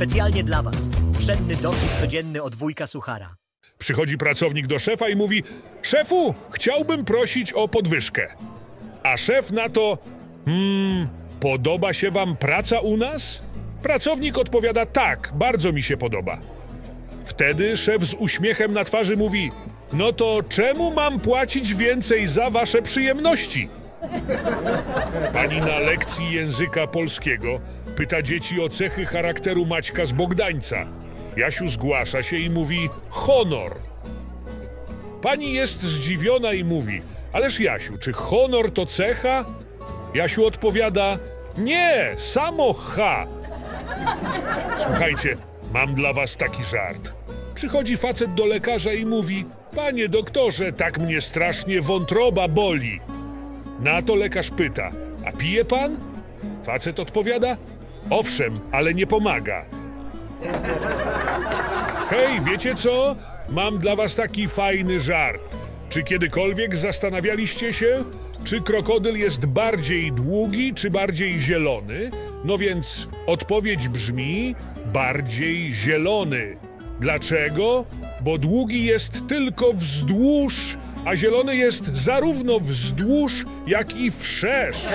Specjalnie dla was. Pszenny dowcip codzienny od wujka Suchara. Przychodzi pracownik do szefa i mówi: Szefu, chciałbym prosić o podwyżkę. A szef na to: Hmm, podoba się wam praca u nas? Pracownik odpowiada: Tak, bardzo mi się podoba. Wtedy szef z uśmiechem na twarzy mówi: No to czemu mam płacić więcej za wasze przyjemności? Pani na lekcji języka polskiego pyta dzieci o cechy charakteru Maćka z Bogdańca. Jasiu zgłasza się i mówi honor. Pani jest zdziwiona i mówi: Ależ Jasiu, czy honor to cecha? Jasiu odpowiada: Nie, samo H. Słuchajcie, mam dla was taki żart. Przychodzi facet do lekarza i mówi: Panie doktorze, tak mnie strasznie wątroba boli. Na to lekarz pyta: A pije pan? Facet odpowiada: Owszem, ale nie pomaga. Hej, wiecie co? Mam dla was taki fajny żart. Czy kiedykolwiek zastanawialiście się, czy krokodyl jest bardziej długi, czy bardziej zielony? No więc odpowiedź brzmi bardziej zielony. Dlaczego? Bo długi jest tylko wzdłuż, a zielony jest zarówno wzdłuż, jak i wszerz.